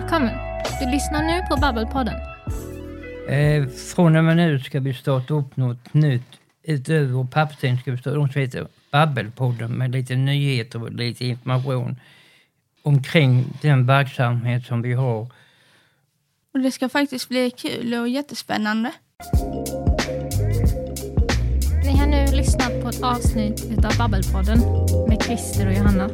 Välkommen! Du lyssnar nu på Babbelpodden. Eh, från och med nu ska vi starta upp något nytt. Utöver vår ska vi starta något som heter Babbelpodden med lite nyheter och lite information omkring den verksamhet som vi har. Och det ska faktiskt bli kul och jättespännande. Ni har nu lyssnat på ett avsnitt av Babbelpodden med Christer och Johanna.